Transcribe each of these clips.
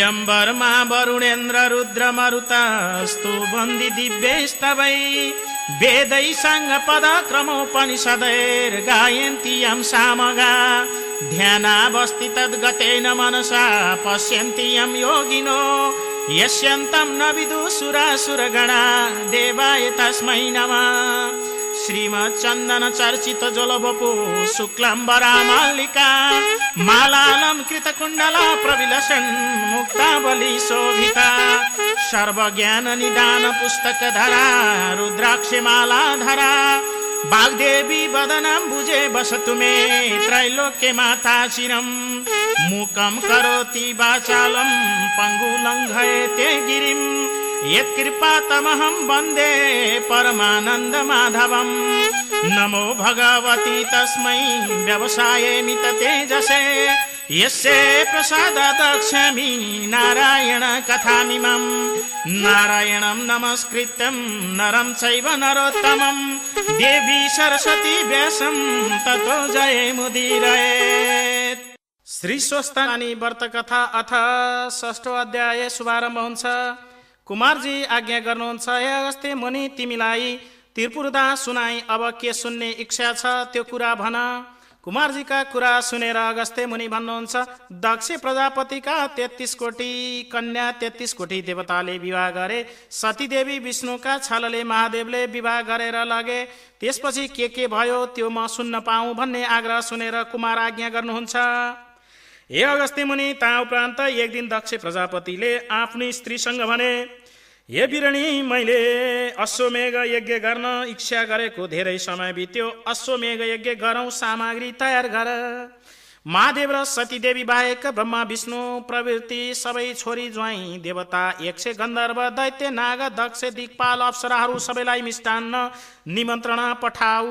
यम्बरमा वरुणेन्द्र रुद्र मरुतस्तु बन्दी दिव्यस्तवै वेदै सङ्ग पद क्रमोपनिषदैर् गायन्ति यं सामगा। ध्यानावस्थि तद्गतेन मनसा पश्यन्ति यं योगिनो। यस्यन्तं न विदुसुरासुरगणा देवाय तस्मै नमः। श्रीमच्चन्दन चर्चित जलबपु शुक्लम्बरा मालिका मालालं कृतकुण्डला प्रविलसन् मुक्तावली शोभिता सर्वज्ञान निदान पुस्तक धरा रुद्राक्षी माला धरा वाग्देवी वदनं भुजे बसतु मे त्रैलोक्य माता शिरम् मुकं करोति वाचालं गिरिम्। यत्कृपातमहं वन्दे परमानन्दमाधवम्। नमो भगवती तस्मै व्यवसायेमित तेजसे यस्य प्रसादादक्षमि नारायण कथामिमम्। नारायणं नमस्कृत्यं नरं चैव नरोत्तमं देवी सरस्वती व्यासं ततो जयमुदीरयेत् श्री स्वस्थ अनि व्रत कथा अथ षष्ठो अध्याय शुभारम्भ हुन्छ। कुमारजी आज्ञा गर्नुहुन्छ हे अगस्त्य मुनि तिमीलाई त्रिपुरदा सुनाई अब के सुन्ने इच्छा छ त्यो कुरा भन। कुमारजीका कुरा सुनेर अगस्त्य मुनि भन्नुहुन्छ दक्ष प्रजापतिका तेत्तिस कोटी कन्या तेत्तिस कोटी देवताले विवाह गरे सतीदेवी विष्णुका छलले महादेवले विवाह गरेर लगे त्यसपछि के के भयो त्यो म सुन्न पाऊ भन्ने आग्रह सुनेर कुमार आज्ञा गर्नुहुन्छ। हे अगस्त्य मुनि ता उपरान्त एक दिन दक्ष प्रजापतिले आफ्नो स्त्रीसँग भने हे बिरणी मैले अश्वमेघ यज्ञ गर्न इच्छा गरेको धेरै समय बित्यो। अश्वमेघ यज्ञ गरौँ सामग्री तयार गर। महादेव र सतीदेवी बाहेक ब्रह्मा विष्णु प्रवृत्ति सबै छोरी ज्वाइँ देवता एक सय गन्धर्व दैत्य नाग दक्ष दिक्पाल अप्सराहरू सबैलाई मिष्टान्न निमन्त्रणा पठाऊ।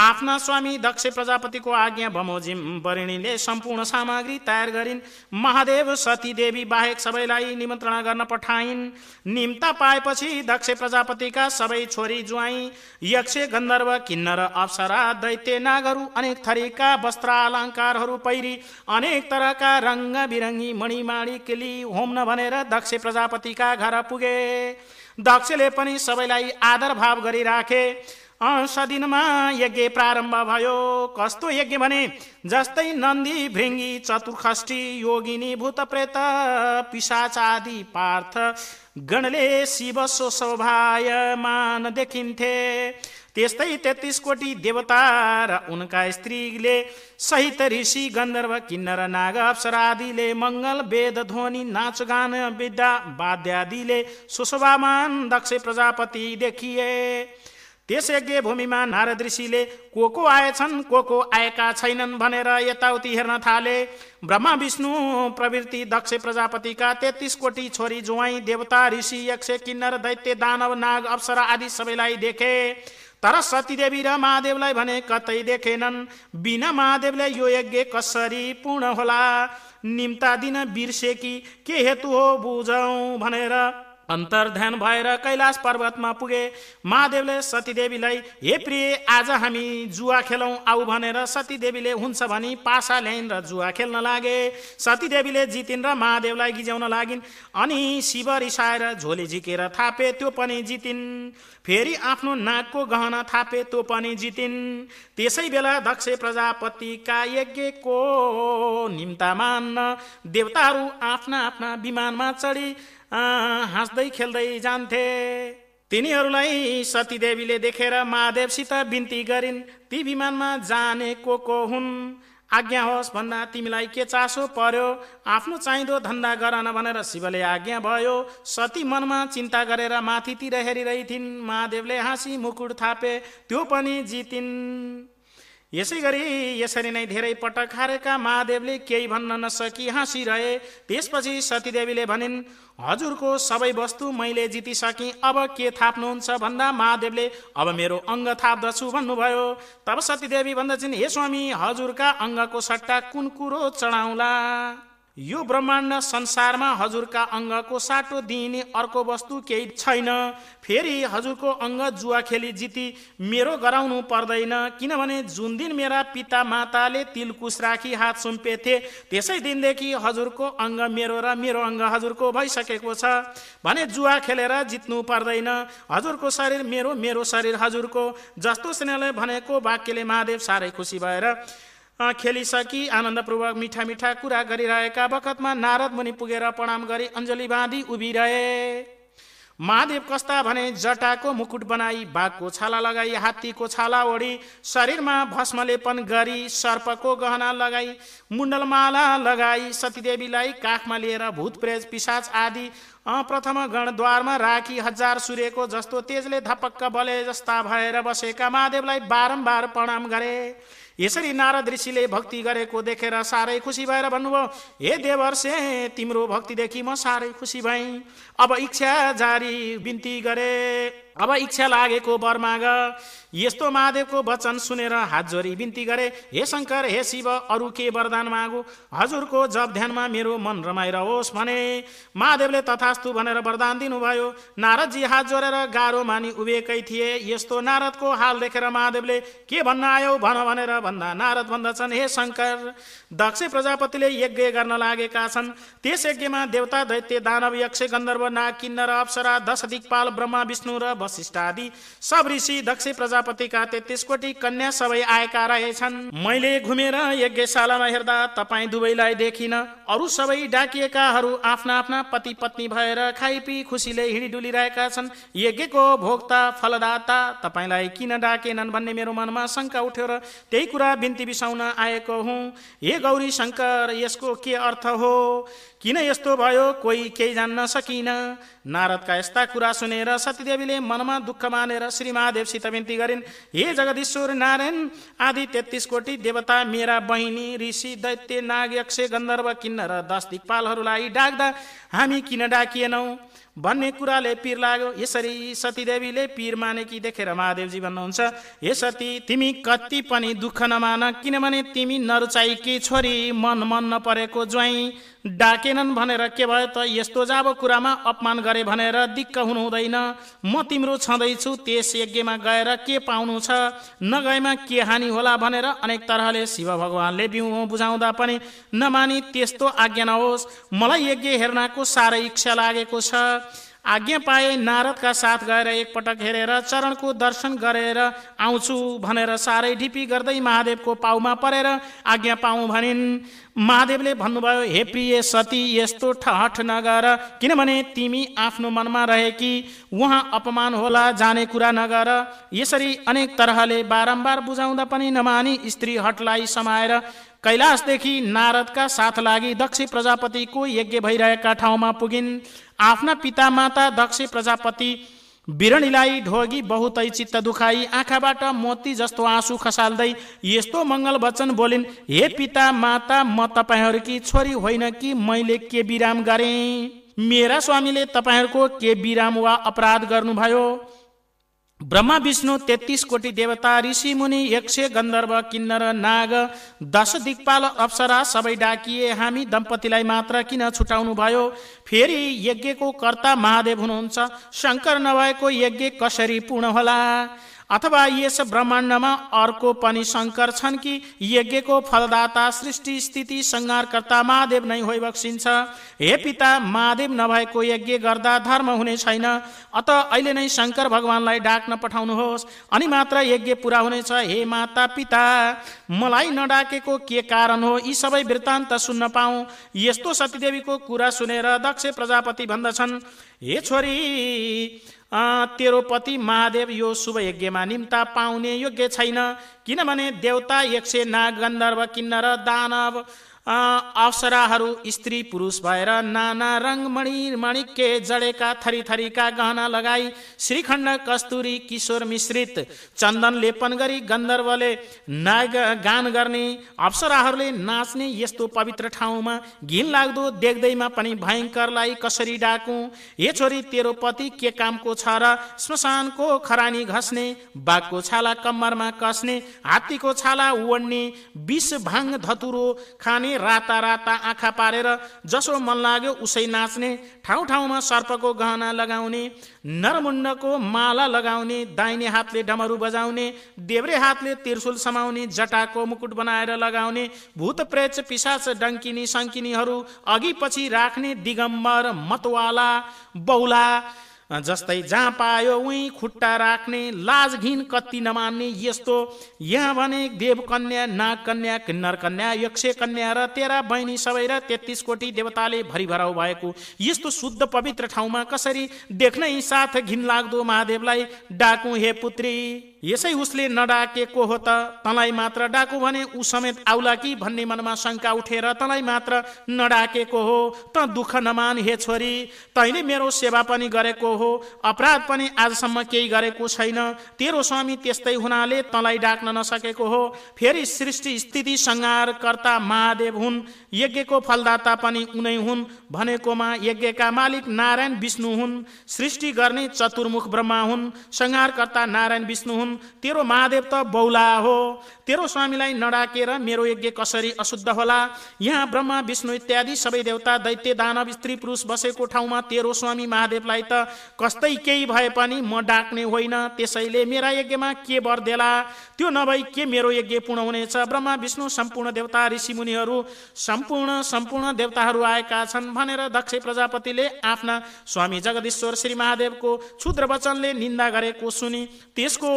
आफ्ना स्वामी दक्ष प्रजापतिको आज्ञा बमोजिम वरिणीले सम्पूर्ण सामग्री तयार गरिन्। महादेव सती देवी बाहेक सबैलाई निमन्त्रणा गर्न पठाइन्। निम्ता पाएपछि दक्ष प्रजापतिका सबै छोरी ज्वाइँ यक्ष गन्धर्व किन्नर अप्सरा दैत्य नागहरू अनेक थरीका वस्त्र अलङ्कारहरू पहिरी अनेक तरका रङ्ग बिरङ्गी मणिमाणी केली होम्न भनेर दक्ष प्रजापतिका घर पुगे। दक्षले पनि सबैलाई आदर भाव गरिराखे। सदिनमा यज्ञ प्रारम्भ भयो। कस्तो यज्ञ भने जस्तै नन्दी भृङ्गी चतुर्खष्टी योगिनी भूत प्रेत पिसाच आदि पार्थ गणले शिव शोभायमान देखिन्थे। त्यस्तै तेत्तिस कोटी देवता र उनका स्त्रीले सहित ऋषि गन्धर्व किन्नर नाग अप्सरादिले मङ्गल वेद ध्वनि नाचगान विद्या वाद्यादिले सुशोभामान दक्ष प्रजापति देखिए। त्यस यज्ञ भूमिमा नारद ऋषिले को को आएछन् को को आएका छैनन् भनेर यताउति हेर्न थाले। ब्रह्मा विष्णु प्रवृत्ति दक्ष प्रजापतिका तेत्तिस कोटी छोरी जुवाई देवता ऋषि यक्ष किन्नर दैत्य दानव नाग अप्सरा आदि सबैलाई देखे। तर सतीदेवी र महादेवलाई भने कतै देखेनन्। बिना महादेवले यो यज्ञ कसरी पूर्ण होला? निम्ता दिन बिर्सेकी के हेतु हो बुझौँ भनेर अन्तर्ध्यान भएर कैलाश पर्वतमा पुगे महादेवले सतीदेवीलाई हे प्रिय आज हामी जुवा खेलौँ आऊ भनेर सतीदेवीले हुन्छ भनी पासा ल्याइन् र जुवा खेल्न लागे। सतीदेवीले जितिन् र महादेवलाई गिजाउन लागिन्। अनि शिव रिसाएर झोली झिकेर थापे त्यो पनि जितिन्। फेरि आफ्नो नाकको गहना थापे त्यो पनि जितिन्। त्यसै बेला दक्ष प्रजापतिका यज्ञको निम्ता मान्न देवताहरू आफ्ना आफ्ना विमानमा चढी हाँस्दै खेल्दै जान्थे। तिनीहरूलाई सतीदेवीले देखेर महादेवसित बिन्ती गरिन्। ती विमानमा जाने को को हुन्? आज्ञा होस् भन्दा तिमीलाई के चासो पर्यो? आफ्नो चाहिँदो धन्दा गर न भनेर शिवले आज्ञा भयो। सती मनमा चिन्ता गरेर माथितिर हेरिरहेथिन्। महादेवले हाँसी मुकुट थापे। त्यो पनि जितिन्। यसै गरी यसरी नै धेरै पटक हारेका महादेवले केही भन्न नसकी हाँसिरहे त्यसपछि सतीदेवीले भनिन् हजुरको सबै वस्तु मैले जितिसकेँ अब के थाप्नुहुन्छ? भन्दा महादेवले अब मेरो अङ्ग थाप्दछु भन्नुभयो। तब सतीदेवी भन्दछन् हे स्वामी हजुरका अङ्गको सट्टा कुन कुरो चढाउला? यो ब्रह्माण्ड संसारमा हजुरका अङ्गको साटो दिइने अर्को वस्तु केही छैन। फेरि हजुरको अङ्ग जुवा खेली जिती मेरो गराउनु पर्दैन किनभने जुन दिन मेरा पिता माताले तिलकुस राखी हात सुम्पेथे त्यसै दिनदेखि हजुरको अङ्ग मेरो र मेरो अङ्ग हजुरको भइसकेको छ। भने जुवा खेलेर जित्नु पर्दैन हजुरको शरीर मेरो मेरो शरीर हजुरको जस्तो स्नेहले भनेको वाक्यले महादेव साह्रै खुसी भएर खेलिसकी आनन्दपूर्वक मिठा मिठा कुरा गरिरहेका बखतमा नारद मुनि पुगेर प्रणाम गरी अञ्जली बाँधी उभिरहे। महादेव कस्ता भने जटाको मुकुट बनाई बाघको छाला लगाई हात्तीको छाला ओढी शरीरमा भस्मलेपन गरी सर्पको गहना लगाई मुण्डलमाला लगाई सतीदेवीलाई काखमा लिएर भूत प्रेत पिसाच आदि प्रथम गणद्वारमा राखी हजार सूर्यको जस्तो तेजले धपक्क बले जस्ता भएर बसेका महादेवलाई बारम्बार प्रणाम गरे। यसरी नारद ऋषिले भक्ति गरेको देखेर साह्रै खुसी भएर भन्नुभयो हे देवर्षे तिम्रो भक्तिदेखि म साह्रै खुसी भएँ। अब इच्छा जारी बिन्ती गरे। अब इच्छा लागेको वर माग यस्तो महादेवको वचन सुनेर हात जोरी बिन्ती गरे हे शङ्कर हे शिव अरू के वरदान मागु? हजुरको जप ध्यानमा मेरो मन रमाइरहोस् भने। महादेवले तथास्तु भनेर वरदान दिनुभयो। नारदजी हात जोडेर गाह्रो मानि उभिएकै थिए। यस्तो नारदको हाल देखेर महादेवले के भन्न आयो? भन भनेर भन्दा नारद भन्दछन् हे शङ्कर दक्ष प्रजापतिले यज्ञ गर्न लागेका छन्। त्यस यज्ञमा देवता दैत्य दानव यक्ष गन्धर्व नाग किन्नर अप्सरा दश दिक्पाल ब्रह्मा विष्णु र वशिष्ठ आदि सब ऋषि दक्ष प्रजापतिका तेत्तिस कोटी कन्या सबै आएका रहेछन्। मैले घुमेर यज्ञशालामा हेर्दा तपाईँ दुवैलाई देखिन। अरू सबै डाकिएकाहरू आफ्ना आफ्ना पति पत्नी भएर खाइपी खुसीले हिँडी डुलिरहेका छन्। यज्ञको भोक्ता फलदाता तपाईँलाई किन डाकेनन् भन्ने मेरो मनमा शङ्का उठ्यो र त्यही कुरा बिन्ती बिसाउन आएको हुँ। हे गौरी शङ्कर यसको के अर्थ हो? किन यस्तो भयो? कोही केही जान्न सकिन? नारदका यस्ता कुरा सुनेर सतीदेवीले मनमा दुःख मानेर श्री महादेवसित बिन्ती गरिन् हे जगदीश्वर नारायण आदि तेत्तिस कोटी देवता मेरा बहिनी ऋषि दैत्य नाग यक्ष गन्धर्व किन्न र दस दिक्पालहरूलाई डाक्दा हामी किन डाकिएनौ भन्ने कुराले पिर लाग्यो यसरी सतीदेवीले पिर मानेकी देखेर महादेवजी भन्नुहुन्छ हे सती तिमी कति पनि दुःख नमान किनभने तिमी नरुचाइकी छोरी मन मन नपरेको ज्वाइँ डाकेनन् भनेर के भयो त यस्तो जाबो कुरामा अपमान गरे भनेर दिक्क हुनु हुँदैन म तिम्रो छँदैछु त्यस यज्ञमा गएर के पाउनु छ? नगएमा के हानि होला भनेर अनेक तरहले शिव भगवान्ले बिउ बुझाउँदा पनि नमानी त्यस्तो आज्ञा नहोस्। मलाई यज्ञ हेर्नको साह्रै इच्छा लागेको छ। आज्ञा पाए नारदका साथ गएर एकपटक हेरेर चरणको दर्शन गरेर आउँछु भनेर साह्रै ढिपी गर्दै महादेवको पाउमा परेर आज्ञा पाऊ भनिन्। महादेवले भन्नुभयो हे प्रिय सती यस्तो ठहट नगर किनभने तिमी आफ्नो मनमा रहे कि उहाँ अपमान होला जाने कुरा नगर। यसरी अनेक तरहले बारम्बार बुझाउँदा पनि नमानी स्त्री हटलाई समाएर कैलाशदेखि नारदका साथ लागि दक्ष प्रजापतिको यज्ञ भइरहेका ठाउँमा पुगिन्। आफ्ना पिता माता दक्ष प्रजापति बिरणीलाई ढोगी बहुतै चित्त दुखाई आँखाबाट मोती जस्तो आँसु खसाल्दै यस्तो मङ्गल वचन बोलिन् हे पिता माता म तपाईँहरूकी छोरी होइन कि मैले के विराम गरेँ? मेरा स्वामीले तपाईँहरूको के विराम वा अपराध गर्नुभयो? ब्रह्मा विष्णु तेत्तिस कोटी देवता ऋषि मुनि यक्ष गन्धर्व किन्नर नाग दश दिक्पाल अप्सरा सबै डाकिए हामी दम्पतिलाई मात्र किन छुटाउनु भयो? फेरि यज्ञको कर्ता महादेव हुनुहुन्छ। शङ्कर नभएको यज्ञ कसरी पूर्ण होला? अथवा यस ब्रह्माण्डमा अर्को पनि शङ्कर छन् कि यज्ञको फलदाता सृष्टि स्थिति सङ्हारकर्ता महादेव नै होइ बक्सिन्छ। हे पिता महादेव नभएको यज्ञ गर्दा धर्म हुने छैन। अत अहिले नै शङ्कर भगवान्लाई डाक्न पठाउनुहोस्। अनि मात्र यज्ञ पुरा हुनेछ। हे माता पिता मलाई नडाकेको के कारण हो? यी सबै वृत्तान्त सुन्न पाऊ। यस्तो सतीदेवीको कुरा सुनेर दक्ष प्रजापति भन्दछन् हे छोरी तेरो पति महादेव यो शुभ यज्ञमा निम्ता पाउने योग्य छैन। किनभने देवता यक्ष नाग गन्धर्व किन्नर दानव अप्सराहरू स्त्री पुरुष भएर नाना रङ मणि मणिके जडेका थरी थरीका गहना लगाई श्रीखण्ड कस्तुरी किशोर मिश्रित चन्दन लेपन गरी गन्धर्वले नाग गान गर्ने अप्सराहरूले नाच्ने यस्तो पवित्र ठाउँमा घिन लाग्दो देख्दैमा पनि भयङ्करलाई कसरी डाकु हे छोरी तेरो पति के कामको छ र श्मशानको खरानी घस्ने बाघको छाला कम्मरमा कस्ने हात्तीको छाला ओड्ने विष भाङ धतुरो खाने भने राता राता आँखा पारेर जसो मन लाग्यो उसै नाच्ने ठाउँ ठाउँमा सर्पको गहना लगाउने नरमुण्डको माला लगाउने दाहिने हातले डमरू बजाउने देब्रे हातले तिर्सुल समाउने जटाको मुकुट बनाएर लगाउने भूत प्रेत पिसाच डङ्किनी सङ्किनीहरू अघि पछि राख्ने दिगम्बर मतवाला बौला जस्तै जहाँ पायो उहीँ खुट्टा राख्ने लाज घिन कति नमान्ने यस्तो। यहाँ भने देवकन्या नागकन्या किन्नर कन्या यक्ष कन्या र तेह्र बहिनी सबै र तेत्तिस कोटी देवताले भरिभराउ भएको। यस्तो शुद्ध पवित्र ठाउँमा कसरी देख्नै साथ घिन लाग्दो महादेवलाई डाकु हे पुत्री? यसै उसले नडाकेको हो त तँलाई मात्र डाकु भने ऊ समेत आउला कि भन्ने मनमा शङ्का उठेर तँलाई मात्र नडाकेको हो? त दुःख नमान हे छोरी तैँले मेरो सेवा पनि गरेको हो अपराध पनि आजसम्म केही गरेको छैन। तेरो स्वामी त्यस्तै हुनाले तँलाई डाक्न नसकेको हो। फेरि सृष्टि स्थिति कर्ता महादेव हुन्। यज्ञको फलदाता पनि उनै हुन्। भनेकोमा यज्ञका मालिक नारायण विष्णु हुन्। सृष्टि गर्ने चतुर्मुख ब्रह्मा हुन्। संहारकर्ता नारायण विष्णु हुन्। तेरो महादेव त बौला हो। तेरो स्वामीलाई नडाकेर मेरो यज्ञ कसरी अशुद्ध होला? यहाँ ब्रह्मा विष्णु इत्यादि सबै देवता दैत्य दानव स्त्री पुरुष बसेको ठाउँमा तेरो स्वामी महादेवलाई त कस्तै केही भए पनि म डाक्ने होइन। त्यसैले मेरा यज्ञमा के वर देला? त्यो नभई के मेरो यज्ञ पूर्ण हुनेछ? ब्रह्मा विष्णु सम्पूर्ण देवता ऋषि मुनिहरू सम्पूर्ण सम्पूर्ण देवताहरू आएका छन् भनेर दक्ष प्रजापतिले आफ्ना स्वामी जगदीश्वर श्री महादेवको क्षुद्र वचनले निन्दा गरेको सुनि। त्यसको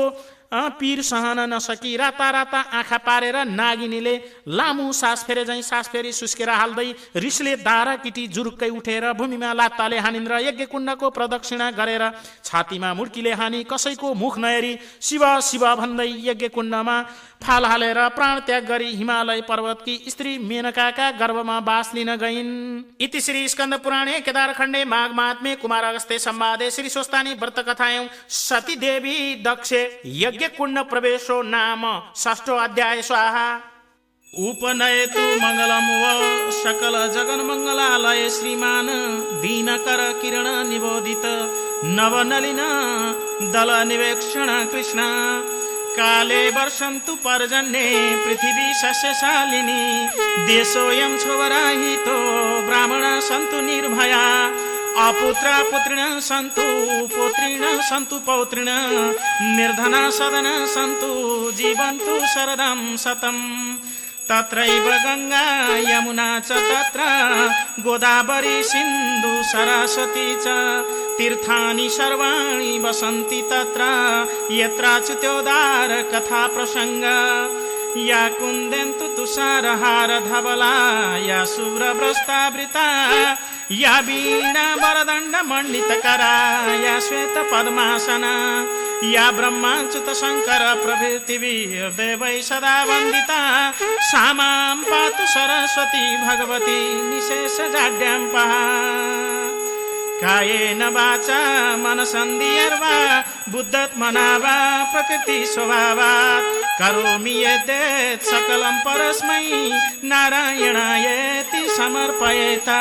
पिर सहन नसकी राता राता आँखा पारेर नागिनीले लामो सास फेरे झैँ सास फेरि सुस्केर हाल्दै रिसले दारा किटी जुरुक्कै उठेर भूमिमा लात्ताले हानिन्द्र यज्ञ कुण्डको प्रदक्षिणा गरेर छातीमा मुर्कीले हानी कसैको मुख नहेरी शिव शिव भन्दै यज्ञ कुण्डमा फाल हालेर प्राण त्याग गरी हिमालय पर्वतकी स्त्री मेनकाका गर्भमा बास लिन गइन्। इति श्री स्कन्द पुराणे केदार खण्डे माघ महात्मे कुमार अगस्ते सम्वादे श्री स्वस्तानी व्रत कथायं सती देवी दक्ष यज्ञ कुण्ड प्रवेशो नाम षष्ठो अध्याय स्वाहा। उपनयतु मङ्गलम सकल जगन मङ्गलालय श्रीमान दीनकर किरण निबोधित नवनलिन दल निवेक्षण कृष्ण। काले वर्षन्तु पर्जन्ये पृथिवी सस्यशालिनी देशोऽयं छोवराहितो ब्राह्मण सन्तु निर्भया। अपुत्र पुत्रिण सन्तु पुत्रिण सन्तु पौत्रिण निर्धना सदन सन्तु जीवन्तु शरदं शतम् तत्रैव गङ्गा यमुना च तत्र गोदावरी सिन्धु सरस्वती च। तीर्थानि सर्वाणि वसन्ति तत्र यत्राच्युत्योदार कथा प्रसङ्ग। या कुन्देन्तु तुषारहार धवला या शुभ्रभ्रष्टावृता या वीणा वरदण्ड मण्डितकरा या श्वेत पद्मासना या ब्रह्माच्युत शङ्कर प्रभृतिभिर्देवै सदा वन्दिता सा मां पातु सरस्वती भगवती निशेष जाड्यां कायेन वाचा मनसन्धिर्वा बुद्धत्मना वा प्रकृति स्वभावात् करोमि यद्यत् सकलं परस्मै नारायणायति समर्पयेता.